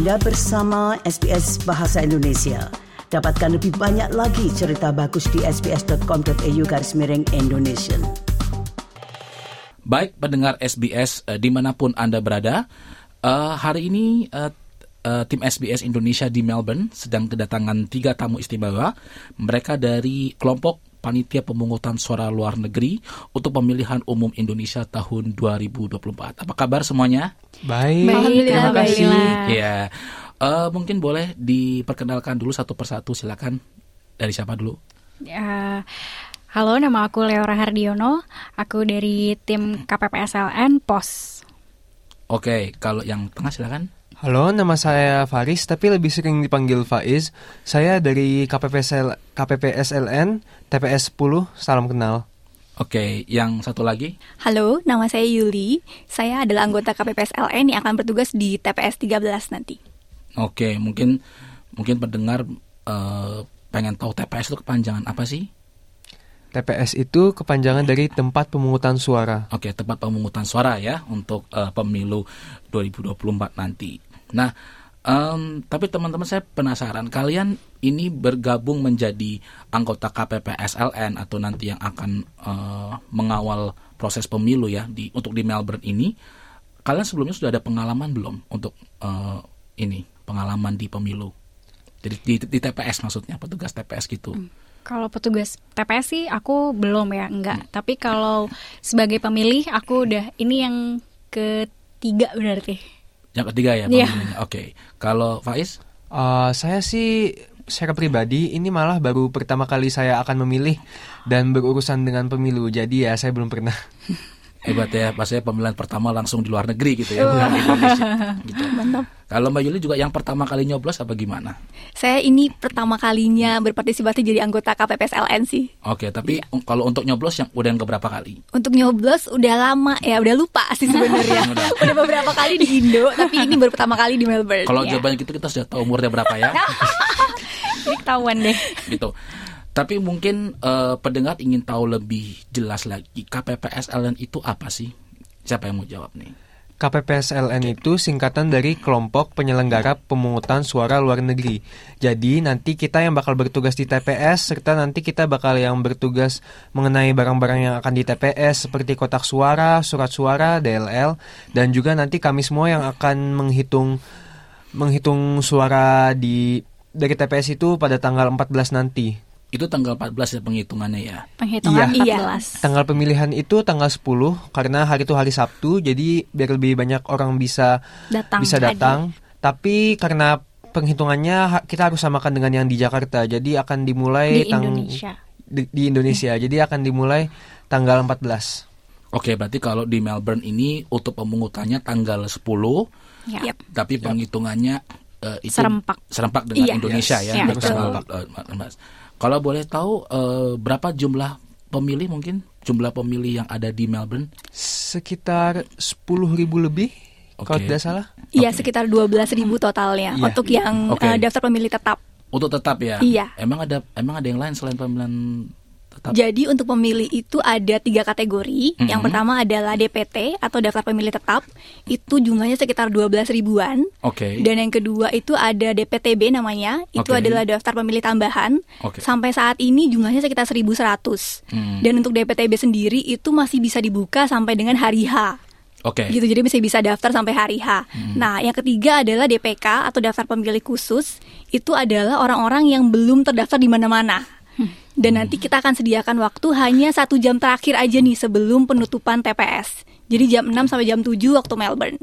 Anda bersama SBS Bahasa Indonesia. Dapatkan lebih banyak lagi cerita bagus di sbs.com.au garis miring Indonesia. Baik pendengar SBS uh, di mana pun Anda berada, uh, hari ini uh, uh, tim SBS Indonesia di Melbourne sedang kedatangan tiga tamu istimewa. Mereka dari kelompok panitia pemungutan suara luar negeri untuk pemilihan umum Indonesia tahun 2024. Apa kabar semuanya? Baik, Baik, terima Alhamdulillah. kasih. Ya, eh, mungkin boleh diperkenalkan dulu satu persatu. Silakan dari siapa dulu? Ya, halo, nama aku Leora Hardiono. Aku dari tim KPPSLN POS. Oke, kalau yang tengah silakan. Halo, nama saya Faris, tapi lebih sering dipanggil Faiz. Saya dari KPPSL, KPPSLN, TPS 10, salam kenal. Oke, yang satu lagi. Halo, nama saya Yuli. Saya adalah anggota KPPSLN yang akan bertugas di TPS 13 nanti. Oke, mungkin mungkin pendengar eh, pengen tahu TPS itu kepanjangan apa sih? TPS itu kepanjangan dari tempat pemungutan suara. Oke, tempat pemungutan suara ya untuk eh, pemilu 2024 nanti. Nah, em, tapi teman-teman saya penasaran, kalian ini bergabung menjadi anggota KPPSLN atau nanti yang akan eh, mengawal proses pemilu ya di untuk di Melbourne ini. Kalian sebelumnya sudah ada pengalaman belum untuk eh, ini pengalaman di pemilu? Jadi di, di TPS maksudnya petugas TPS gitu. Kalau petugas TPS sih aku belum ya, enggak. Tapi kalau sebagai pemilih aku udah ini yang ketiga berarti. Yang ketiga ya Iya. pemilihnya. Oke. Kalau Faiz? Uh, saya sih secara pribadi ini malah baru pertama kali saya akan memilih dan berurusan dengan pemilu. Jadi ya saya belum pernah. Hebat ya, maksudnya pemilihan pertama langsung di luar negeri gitu ya, bukan di Indonesia. Gitu. Kalau Mbak Yuli juga yang pertama kali nyoblos apa gimana? Saya ini pertama kalinya berpartisipasi jadi anggota KPPSLN sih. Oke, tapi um, kalau untuk nyoblos yang udah yang keberapa kali? Untuk nyoblos udah lama ya, udah lupa sih sebenarnya. Udah. udah beberapa kali di Indo, tapi ini baru pertama kali di Melbourne. Kalau ya. jawabannya gitu kita sudah tahu umurnya berapa ya, Ini ketahuan deh. gitu. Tapi mungkin eh, pendengar ingin tahu lebih jelas lagi KPPSLN itu apa sih? Siapa yang mau jawab nih? KPPSLN itu singkatan dari kelompok penyelenggara pemungutan suara luar negeri. Jadi nanti kita yang bakal bertugas di TPS serta nanti kita bakal yang bertugas mengenai barang-barang yang akan di TPS seperti kotak suara, surat suara, DLL dan juga nanti kami semua yang akan menghitung menghitung suara di dari TPS itu pada tanggal 14 nanti. Itu tanggal 14 ya penghitungannya ya. Penghitungan Iya. 14. Tanggal pemilihan itu tanggal 10 karena hari itu hari Sabtu jadi biar lebih banyak orang bisa Datang. bisa datang. Tapi karena penghitungannya kita harus samakan dengan yang di Jakarta. Jadi akan dimulai Di tang- Indonesia. di, di Indonesia. Jadi akan dimulai tanggal 14. Oke, berarti kalau di Melbourne ini untuk pemungutannya tanggal 10, Ya. Yap. tapi penghitungannya eh, itu Serempak. serempak dengan Iya. Indonesia Yes. ya. Iya, betul. serempak, Mas. Kalau boleh tahu eh, berapa jumlah pemilih mungkin jumlah pemilih yang ada di Melbourne? Sekitar 10.000 lebih kalau Oke. tidak salah. Iya, Oke. sekitar 12.000 totalnya Iya. untuk yang Oke. eh, daftar pemilih tetap. Untuk tetap ya. Iya. Emang ada emang ada yang lain selain pemilihan tetap? Jadi untuk pemilih itu ada tiga kategori. Yang Mhm. pertama adalah DPT atau daftar pemilih tetap. Itu jumlahnya sekitar 12 ribuan. Oke. Dan yang kedua itu ada DPTB namanya. Itu Oke. adalah daftar pemilih tambahan. Oke. Sampai saat ini jumlahnya sekitar 1100. Hmm. Dan untuk DPTB sendiri itu masih bisa dibuka sampai dengan hari H. Oke. Gitu, jadi masih bisa daftar sampai hari H. Nah, yang ketiga adalah DPK atau daftar pemilih khusus. Itu adalah orang-orang yang belum terdaftar di mana-mana. Dan nanti kita akan sediakan waktu hanya satu jam terakhir aja nih sebelum penutupan TPS. Jadi jam 6 sampai jam 7 waktu Melbourne.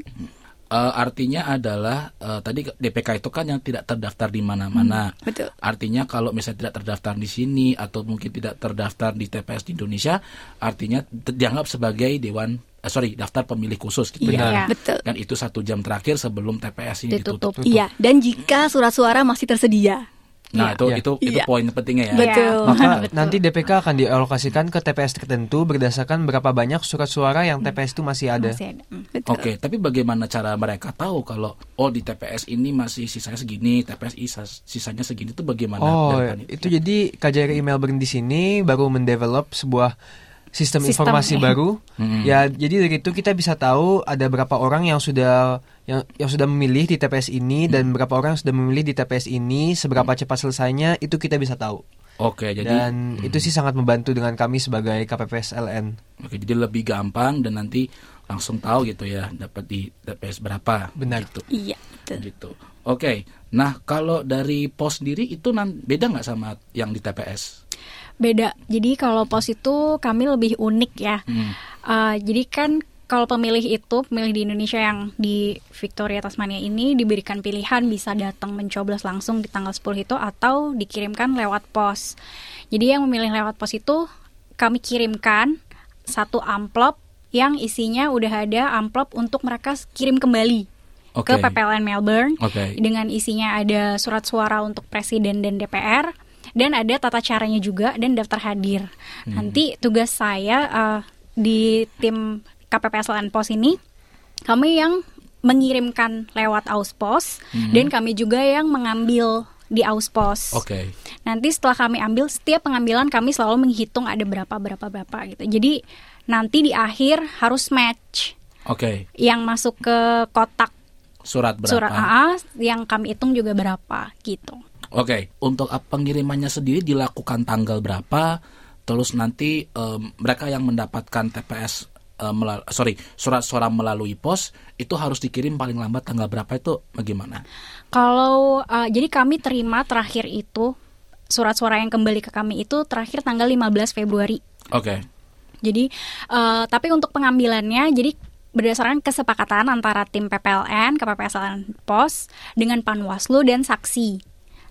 Eh, artinya adalah eh, tadi DPK itu kan yang tidak terdaftar di mana-mana. betul. Artinya kalau misalnya tidak terdaftar di sini atau mungkin tidak terdaftar di TPS di Indonesia, artinya dianggap sebagai dewan eh, sorry daftar pemilih khusus gitu ya. Iya. Betul. Dan itu satu jam terakhir sebelum TPS ini ditutup. Ditutup. Iya, dan jika surat suara masih tersedia. Nah itu Iya. itu itu Iya. poin pentingnya ya. Betul. Maka Betul. nanti DPK akan dialokasikan ke TPS tertentu berdasarkan berapa banyak surat suara yang TPS itu masih ada. Masih ada. Hmm. Betul. Oke, tapi bagaimana cara mereka tahu kalau oh di TPS ini masih sisanya segini, TPS isa- sisanya segini itu bagaimana? Oh, itu jadi KJRI Melbourne di sini baru mendevelop sebuah sistem, Sistem, informasi baru. Hmm. Ya, jadi dari itu kita bisa tahu ada berapa orang yang sudah yang yang sudah memilih di TPS ini dan berapa orang yang sudah memilih di TPS ini, seberapa cepat selesainya itu kita bisa tahu. Oke, jadi dan itu sih sangat membantu dengan kami sebagai KPPS LN. Oke, jadi lebih gampang dan nanti langsung tahu gitu ya dapat di TPS berapa. Benar. Gitu. Iya, betul. gitu. Oke, nah kalau dari pos sendiri itu nan beda nggak sama yang di TPS? Beda. Jadi kalau pos itu kami lebih unik ya. Hmm. Uh, jadi kan kalau pemilih itu pemilih di Indonesia yang di Victoria Tasmania ini diberikan pilihan bisa datang mencoblos langsung di tanggal 10 itu atau dikirimkan lewat pos. Jadi yang memilih lewat pos itu kami kirimkan satu amplop yang isinya udah ada amplop untuk mereka kirim kembali Oke. ke PPLN Melbourne Oke. dengan isinya ada surat suara untuk presiden dan DPR dan ada tata caranya juga dan daftar hadir. Nanti tugas saya uh, di tim KPPS LN Pos ini kami yang mengirimkan lewat Auspos dan kami juga yang mengambil di Auspos. Oke. Nanti setelah kami ambil setiap pengambilan kami selalu menghitung ada berapa berapa berapa gitu. Jadi nanti di akhir harus match Oke. yang masuk ke kotak Surat berapa? surat AA yang kami hitung juga berapa gitu. Oke, untuk uh, pengirimannya sendiri dilakukan tanggal berapa? Terus nanti em, mereka yang mendapatkan TPS eh, melal- sorry surat suara melalui pos itu harus dikirim paling lambat tanggal berapa itu bagaimana? Kalau uh, jadi kami terima terakhir itu surat suara yang kembali ke kami itu terakhir tanggal 15 Februari. Oke, Jadi eh, tapi untuk pengambilannya jadi berdasarkan kesepakatan antara tim PPLN, KPPS LN Pos dengan Panwaslu dan saksi.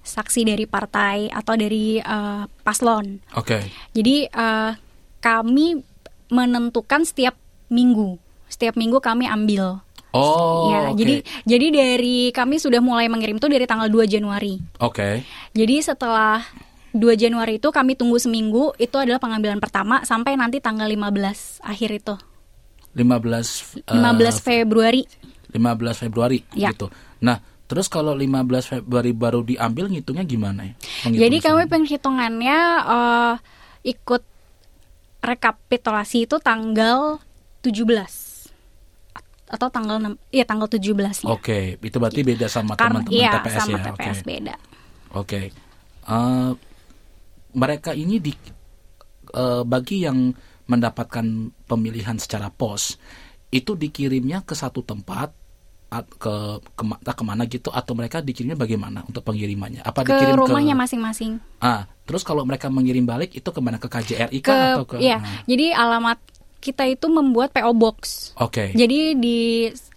Saksi dari partai atau dari eh, paslon. oke, Jadi eh, kami menentukan setiap minggu. Setiap minggu kami ambil. oh, ya, oke. jadi jadi dari kami sudah mulai mengirim itu dari tanggal 2 Januari. oke, Jadi setelah 2 Januari itu kami tunggu seminggu, itu adalah pengambilan pertama sampai nanti tanggal 15 akhir itu. 15 eh, 15 Februari. 15 Februari Ya. gitu. Nah, terus kalau 15 Februari baru diambil ngitungnya gimana ya? Jadi kami Penghitungan. penghitungannya eh, ikut rekapitulasi itu tanggal 17 atau tanggal 6 ya tanggal 17 nya. Oke, itu berarti beda sama teman-teman iya TPS sama ya. TPS Oke. beda. Oke. Eh, mereka ini di eh, bagi yang mendapatkan pemilihan secara pos itu dikirimnya ke satu tempat ke kema- entah ke mana gitu atau mereka dikirimnya bagaimana untuk pengirimannya? Apa Ke dikirim rumahnya ke masing-masing. Ah, terus kalau mereka mengirim balik itu ke mana ke KJRI Ke kah atau ke iya. Nah, Jadi alamat kita itu membuat PO box. Oke. Jadi di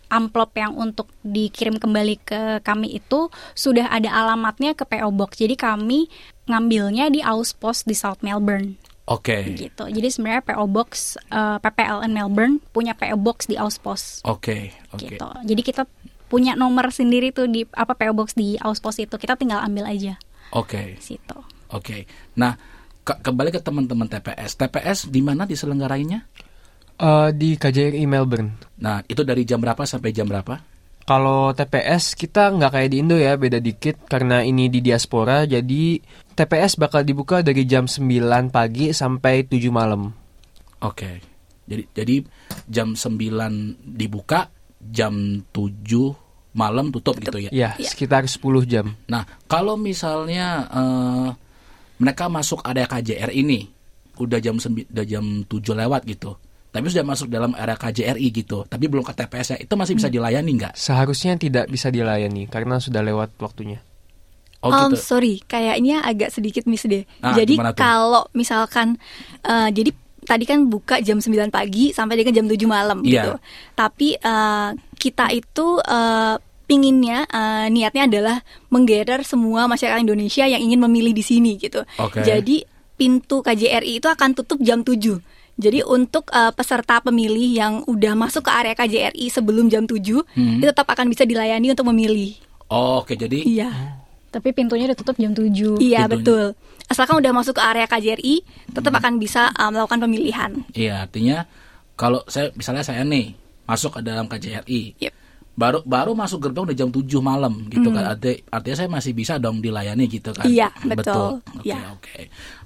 amplop yang untuk dikirim kembali ke kami itu sudah ada alamatnya ke PO Box. Jadi kami ngambilnya di Auspos di South Melbourne Oke. gitu. Jadi sebenarnya PO Box eh, PPLN Melbourne punya PO Box di Auspos Oke, oke. gitu. Jadi kita punya nomor sendiri tuh di apa PO Box di Auspos itu. Kita tinggal ambil aja Oke. di situ. Oke. Nah, ke- kembali ke teman-teman TPS. TPS di mana diselenggarainnya? Eh, di KJRI Melbourne. Nah, itu dari jam berapa sampai jam berapa? Kalau TPS kita nggak kayak di Indo ya, beda dikit karena ini di diaspora. Jadi TPS bakal dibuka dari jam 9 pagi sampai 7 malam. Oke. Jadi jadi jam 9 dibuka, jam 7 malam tutup gitu ya. Ya, sekitar 10 jam. Nah, kalau misalnya eh, mereka masuk area KJR ini udah jam udah jam 7 lewat gitu. Tapi sudah masuk dalam area KJRI gitu, tapi belum ke TPS ya. Itu masih bisa dilayani nggak? Seharusnya tidak bisa dilayani karena sudah lewat waktunya. Oh Um, gitu. sorry, kayaknya agak sedikit miss deh. Ah, jadi kalau misalkan, eh, jadi tadi kan buka jam 9 pagi sampai dengan jam 7 malam Iya. gitu. Tapi eh, kita itu eh, pinginnya eh, niatnya adalah menggerer semua masyarakat Indonesia yang ingin memilih di sini gitu. Oke. Jadi pintu KJRI itu akan tutup jam 7. Jadi untuk eh, peserta pemilih yang udah masuk ke area KJRI sebelum jam 7 Hmm. itu tetap akan bisa dilayani untuk memilih. Oh, Oke, jadi Iya. Tapi pintunya udah tutup jam 7. Iya Pintunya. betul. Asalkan udah masuk ke area KJRI, tetap akan bisa uh, melakukan pemilihan. Iya, artinya kalau saya misalnya saya nih masuk ke dalam KJRI. Yep. Baru baru masuk gerbang udah jam 7 malam gitu kan. Arti, artinya saya masih bisa dong dilayani gitu kan. Iya, betul. Oke, Iya. oke.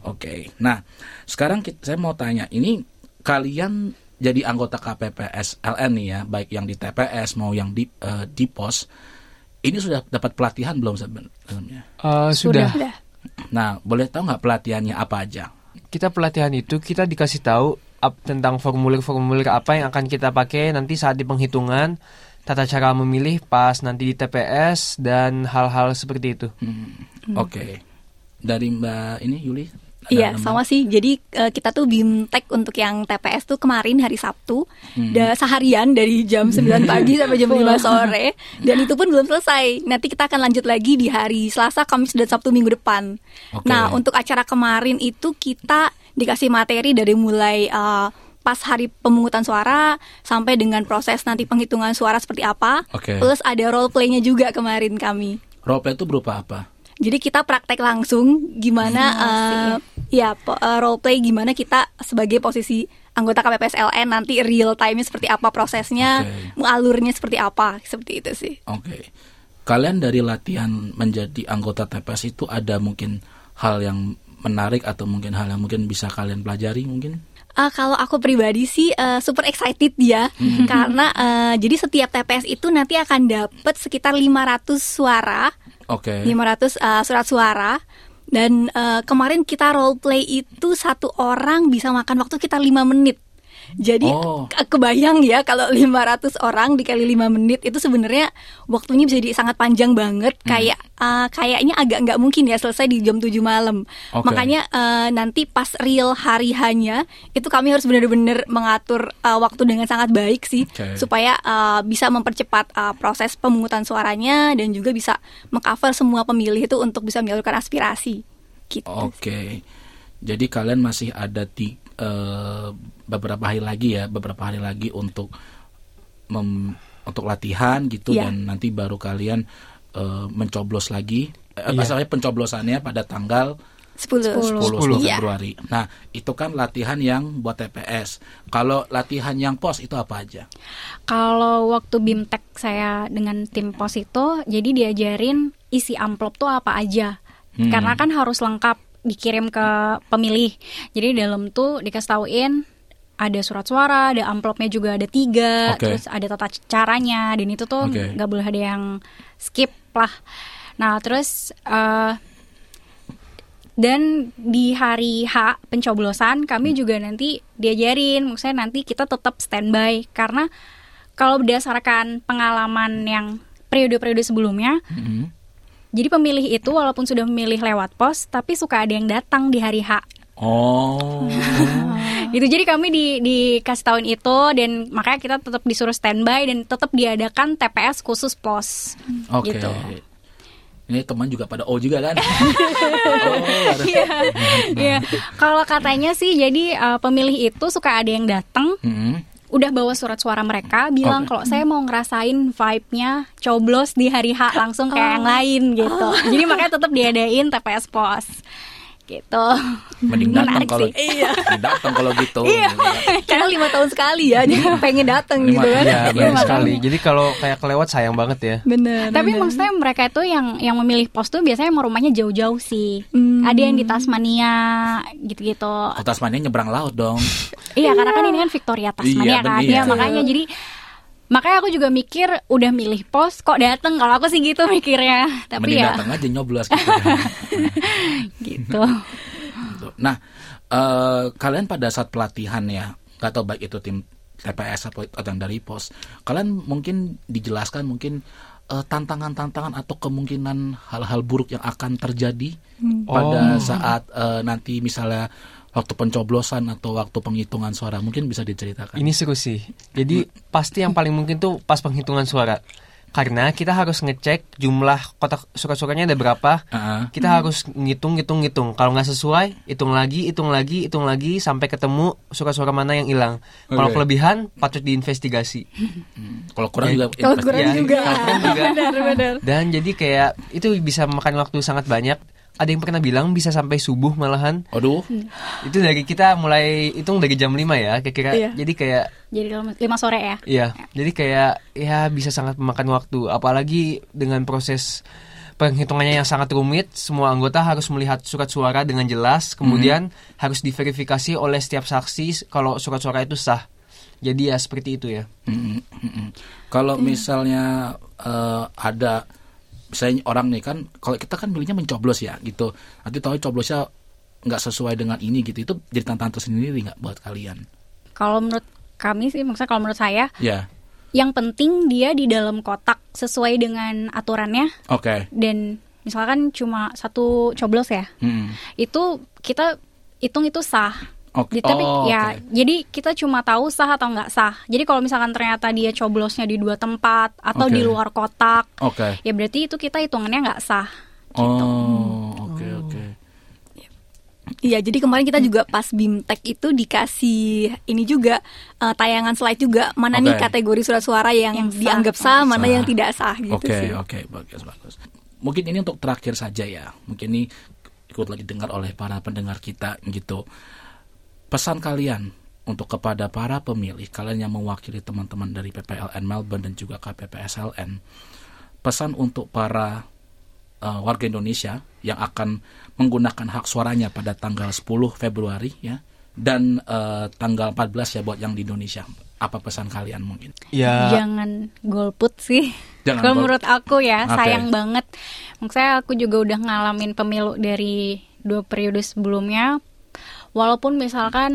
Oke. Nah, sekarang kita, saya mau tanya, ini kalian jadi anggota KPPS LN nih ya, baik yang di TPS mau yang di eh, di pos, ini sudah dapat pelatihan belum sebelumnya? Eh, sudah. Udah. Nah, boleh tahu nggak pelatihannya apa aja? Kita pelatihan itu kita dikasih tahu tentang formulir-formulir apa yang akan kita pakai nanti saat di penghitungan, tata cara memilih pas nanti di TPS dan hal-hal seperti itu. Hmm, Oke, dari Mbak ini Yuli. ada Iya, sama sih. Jadi eh, kita tuh bimtek untuk yang TPS tuh kemarin hari Sabtu, Hmm. da seharian dari jam 9 pagi sampai jam 5 sore, dan itu pun belum selesai. Nanti kita akan lanjut lagi di hari Selasa, Kamis, dan Sabtu minggu depan. Oke. Nah, untuk acara kemarin itu kita dikasih materi dari mulai eh, pas hari pemungutan suara sampai dengan proses nanti penghitungan suara seperti apa. Oke. Plus ada role play-nya juga kemarin kami. Role play itu berupa apa? Jadi kita praktek langsung gimana eh, ya po- eh, role play gimana kita sebagai posisi anggota KPPS LN nanti real time seperti apa prosesnya, alurnya seperti apa, seperti itu sih. Oke. Kalian dari latihan menjadi anggota TPS itu ada mungkin hal yang menarik atau mungkin hal yang mungkin bisa kalian pelajari mungkin? Eh, kalau aku pribadi sih eh, super excited ya karena eh, jadi setiap TPS itu nanti akan dapat sekitar 500 suara, Oke. 500 eh, surat suara dan eh, kemarin kita role play itu satu orang bisa makan waktu kita 5 menit. Jadi Oh. ke- kebayang ya kalau 500 orang dikali 5 menit itu sebenarnya waktunya bisa jadi sangat panjang banget kayak eh, kayaknya agak nggak mungkin ya selesai di jam 7 malam. Oke. Makanya eh, nanti pas real hari hanya itu kami harus benar-benar mengatur eh, waktu dengan sangat baik sih Oke. supaya eh, bisa mempercepat eh, proses pemungutan suaranya dan juga bisa mengcover semua pemilih itu untuk bisa menyalurkan aspirasi. Gitu. Oke. Jadi kalian masih ada di eh, beberapa hari lagi ya, beberapa hari lagi untuk mem- untuk latihan gitu Iya. dan nanti baru kalian eh, mencoblos lagi. Eh, Iya. Masalahnya pencoblosannya pada tanggal 10. 10, 10 Iya. Februari. Nah, itu kan latihan yang buat TPS. Kalau latihan yang pos itu apa aja? Kalau waktu BIMTEK saya dengan tim pos itu, jadi diajarin isi amplop tuh apa aja. Hmm. Karena kan harus lengkap dikirim ke pemilih. Jadi di dalam tuh dikasih tauin ada surat suara, ada amplopnya juga ada tiga, Oke. terus ada tata caranya, dan itu tuh nggak boleh ada yang skip lah. Nah terus eh, dan di hari H pencoblosan kami juga nanti diajarin, maksudnya nanti kita tetap standby karena kalau berdasarkan pengalaman yang periode-periode sebelumnya, Mhm. Jadi pemilih itu walaupun sudah memilih lewat pos, tapi suka ada yang datang di hari H. Oh. Gitu. Jadi kami di dikasih tahuin itu dan makanya kita tetap disuruh standby dan tetap diadakan TPS khusus pos. Oke. Gitu. Ini teman juga pada O juga kan? oh, Iya. Iya. Kalau katanya sih jadi eh, pemilih itu suka ada yang datang Mhm. Udah bawa surat suara mereka bilang Oke. kalau saya mau ngerasain vibe-nya coblos di hari H langsung kayak yang lain gitu. Jadi makanya tetap diadain TPS pos. Gitu. Mending datang kalau sih. Iya. Datang kalau gitu. Iya. Karena lima tahun sekali ya, jadi pengen datang gitu kan. Iya, benar makanya. sekali. Jadi kalau kayak kelewat sayang banget ya. Bener. Tapi bener. maksudnya mereka itu yang yang memilih pos tuh biasanya mau rumahnya jauh-jauh sih. Hmm. Ada yang di Tasmania gitu-gitu. Oh, Tasmania nyebrang laut dong. Iya, karena kan ini kan Victoria Iya, Tasmania kan. Iya, iya. makanya jadi makanya aku juga mikir udah milih pos kok dateng kalau aku sih gitu mikirnya. Tapi Mending ya datang aja nyoblos gitu. kan. gitu. Gitu. Nah, eh, kalian pada saat pelatihan ya, nggak tahu baik itu tim TPS atau atau yang dari pos, kalian mungkin dijelaskan mungkin eh, tantangan-tantangan atau kemungkinan hal-hal buruk yang akan terjadi pada Oh. saat eh, nanti misalnya waktu pencoblosan atau waktu penghitungan suara mungkin bisa diceritakan. Ini seru sih. Jadi pasti yang paling mungkin tuh pas penghitungan suara. Karena kita harus ngecek jumlah kotak surat-suaranya ada berapa. Ah, Kita harus ngitung, ngitung, ngitung. Kalau nggak sesuai, hitung lagi, hitung lagi, hitung lagi sampai ketemu surat-suara mana yang hilang. Kalau Oke. kelebihan, patut diinvestigasi. kalau kurang Eh, juga Kalau kurang Iya, juga. kalau kurang juga. Benar-benar. Dan jadi kayak itu bisa makan waktu sangat banyak. Ada yang pernah bilang bisa sampai subuh malahan. Aduh, Itu dari kita mulai hitung dari jam 5 ya, kira-kira. Iya. Jadi kayak Jadi lima- lima sore ya. Iya, jadi kayak ya bisa sangat memakan waktu, apalagi dengan proses penghitungannya yang sangat rumit. Semua anggota harus melihat surat suara dengan jelas, kemudian harus diverifikasi oleh setiap saksi kalau surat suara itu sah. Jadi ya seperti itu ya. Mm, mm, mm. Kalau misalnya eh, ada misalnya orang nih kan, kalau kita kan milihnya mencoblos ya gitu. Nanti tahu coblosnya nggak sesuai dengan ini gitu, itu jadi tantangan tersendiri nggak buat kalian? Kalau menurut kami sih, maksudnya kalau menurut saya, Ya, yang penting dia di dalam kotak sesuai dengan aturannya oke. dan misalkan cuma satu coblos ya, Mm. itu kita hitung itu sah. Oke. Jadi, tapi Oh, ya, oke. jadi kita cuma tahu sah atau nggak sah. Jadi kalau misalkan ternyata dia coblosnya di dua tempat atau Oke. di luar kotak, Oke. ya berarti itu kita hitungannya nggak sah. Oh, oke oke. Iya, jadi kemarin kita juga pas BIMTEK itu dikasih ini juga eh, tayangan slide juga mana nih Oke. kategori surat suara yang, Yang sah. dianggap sah, mana Sah. yang tidak sah gitu Oke, sih. oke, bagus, bagus. Mungkin ini untuk terakhir saja ya. Mungkin ini ikutlah didengar oleh para pendengar kita gitu. Pesan kalian untuk kepada para pemilih, kalian yang mewakili teman-teman dari PPLN Melbourne dan juga KPPSLN. Pesan untuk para eh, warga Indonesia yang akan menggunakan hak suaranya pada tanggal 10 Februari ya dan eh, tanggal 14 ya buat yang di Indonesia. Apa pesan kalian mungkin? Ya Jangan golput sih. Jangan Kalau menurut aku ya Oke. sayang banget. Maksudnya aku juga udah ngalamin pemilu dari dua periode sebelumnya. Walaupun misalkan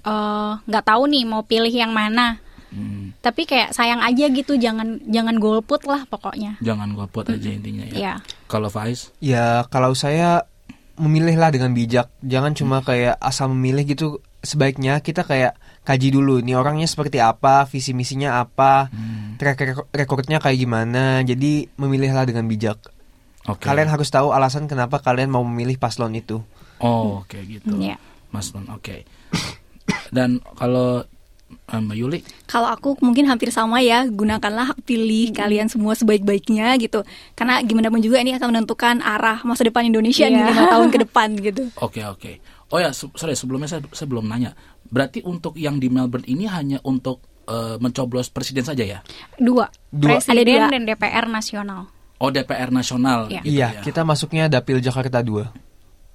eh, nggak tahu nih mau pilih yang mana, Hmm, tapi kayak sayang aja gitu. Jangan jangan golput lah pokoknya. jangan golput aja intinya ya. Ya. Kalau Faiz? Ya kalau saya memilihlah dengan bijak, jangan cuma kayak asal memilih gitu. Sebaiknya kita kayak kaji dulu, nih orangnya seperti apa, visi misinya apa, Hmm, track reco- recordnya kayak gimana. Jadi memilihlah dengan bijak. Oke. Kalian harus tahu alasan kenapa kalian mau memilih paslon itu. Oh, oke gitu. Iya. Mas Lon, oke. Dan kalau eh, Mbak Yuli, Kalau aku mungkin hampir sama ya, gunakanlah hak pilih kalian semua sebaik-baiknya gitu. Karena gimana pun juga ini akan menentukan arah masa depan Indonesia nih Iya. lima tahun ke depan gitu. oke oke. Oh ya, se- sorry sebelumnya saya, saya belum nanya. Berarti untuk yang di Melbourne ini hanya untuk eh, mencoblos presiden saja ya? Dua, Dua. presiden Ada dua. dan DPR nasional. Oh DPR nasional. Iya. gitu iya, ya? kita masuknya Dapil Jakarta 2.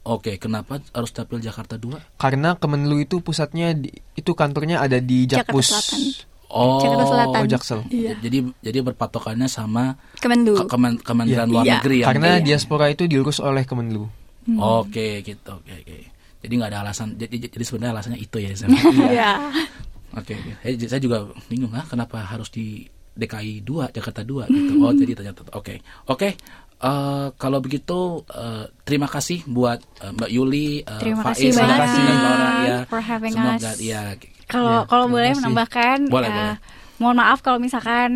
Oke, kenapa harus dapil Jakarta 2? Karena Kemenlu itu pusatnya di, itu kantornya ada di Jakarta Jakpus. Selatan. Oh, Jakarta Selatan. Oh, Jaksel. Iya. Jadi jadi berpatokannya sama Kemenlu. ke- Kemen- Kementerian Iya. Luar Iya. Negeri yang Karena Iya. diaspora itu diurus oleh Kemenlu. Oke, gitu. Oke, oke. Jadi nggak ada alasan. Jadi, jadi sebenarnya alasannya itu ya. Sam? Iya. Oke, saya juga bingung ah kenapa harus di DKI 2, Jakarta 2 gitu. Oh, jadi ternyata oke. Oke. Eh, kalau begitu eh, terima kasih buat eh, Mbak Yuli, eh, Terima Faiz, kasih dan banyak Laura, ya. for having Semoga us. ya Kalau Iya, kalau terima boleh kasih. menambahkan, Boleh, eh, boleh. mohon maaf kalau misalkan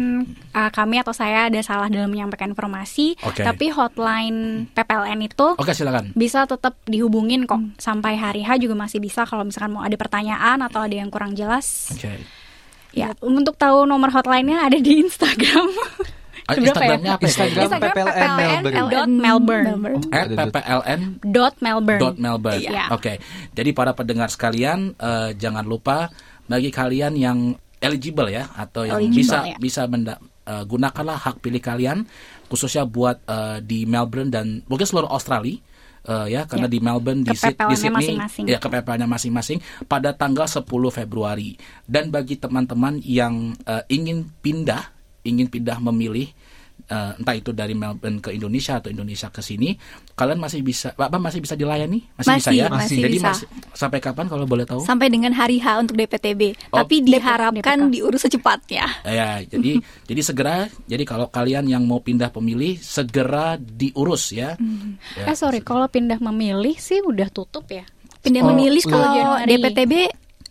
eh, kami atau saya ada salah dalam menyampaikan informasi. Oke. Tapi hotline PPLN itu Oke, silakan. bisa tetap dihubungin kok sampai hari H juga masih bisa kalau misalkan mau ada pertanyaan atau ada yang kurang jelas. Oke. Ya, untuk tahu nomor hotline-nya ada di Instagram. Instagramnya apa ya? Instagram Instagram PPLN Melbourne. dot Melbourne. At dot. PPLN Dot Melbourne. dot Melbourne. Iya. Oke. Jadi para pendengar sekalian eh, jangan lupa bagi kalian yang eligible ya atau yang Eligible, bisa ya. bisa menda- eh, gunakanlah hak pilih kalian khususnya buat eh, di Melbourne dan mungkin seluruh Australia. eh, ya karena Ya. di Melbourne di, Syd- di Sydney masing-masing. ya KPPL-nya masing-masing pada tanggal 10 Februari dan bagi teman-teman yang eh, ingin pindah ingin pindah memilih eh, entah itu dari Melbourne ke Indonesia atau Indonesia ke sini, kalian masih bisa, Bapak masih bisa dilayani, masih, bisa Masih, ya. masih Jadi bisa. masih- sampai kapan kalau boleh tahu? Sampai dengan hari H untuk DPTB. Oh. Tapi diharapkan diurus secepatnya. Ya, jadi jadi segera. Jadi kalau kalian yang mau pindah pemilih segera diurus ya. Ya, Eh sorry, kalau pindah memilih sih udah tutup ya. Pindah Oh, memilih kalau Januari. DPTB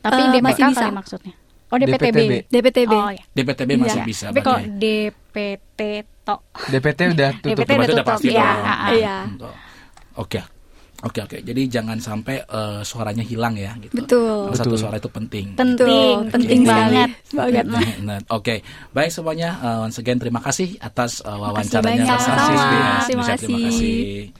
Tapi eh, DPK masih bisa. kali maksudnya. Oh DPTB. DPTB. DPTB. Oh ya. DPTB masih Iya. bisa. Tapi kalau DPT tok. DPT udah tutup. DPT udah tutup. pasti Iya, dong. ah, ah. Iya. Oh. Oke. Oke oke. Jadi jangan sampai eh, suaranya hilang ya gitu. Betul. Satu Betul. suara itu penting. Penting, Betul, penting Oke. banget. banget. Nah, Oke, baik semuanya. Uh, once again terima kasih atas uh, wawancaranya. Terima Indonesia. Terima kasih. kasih.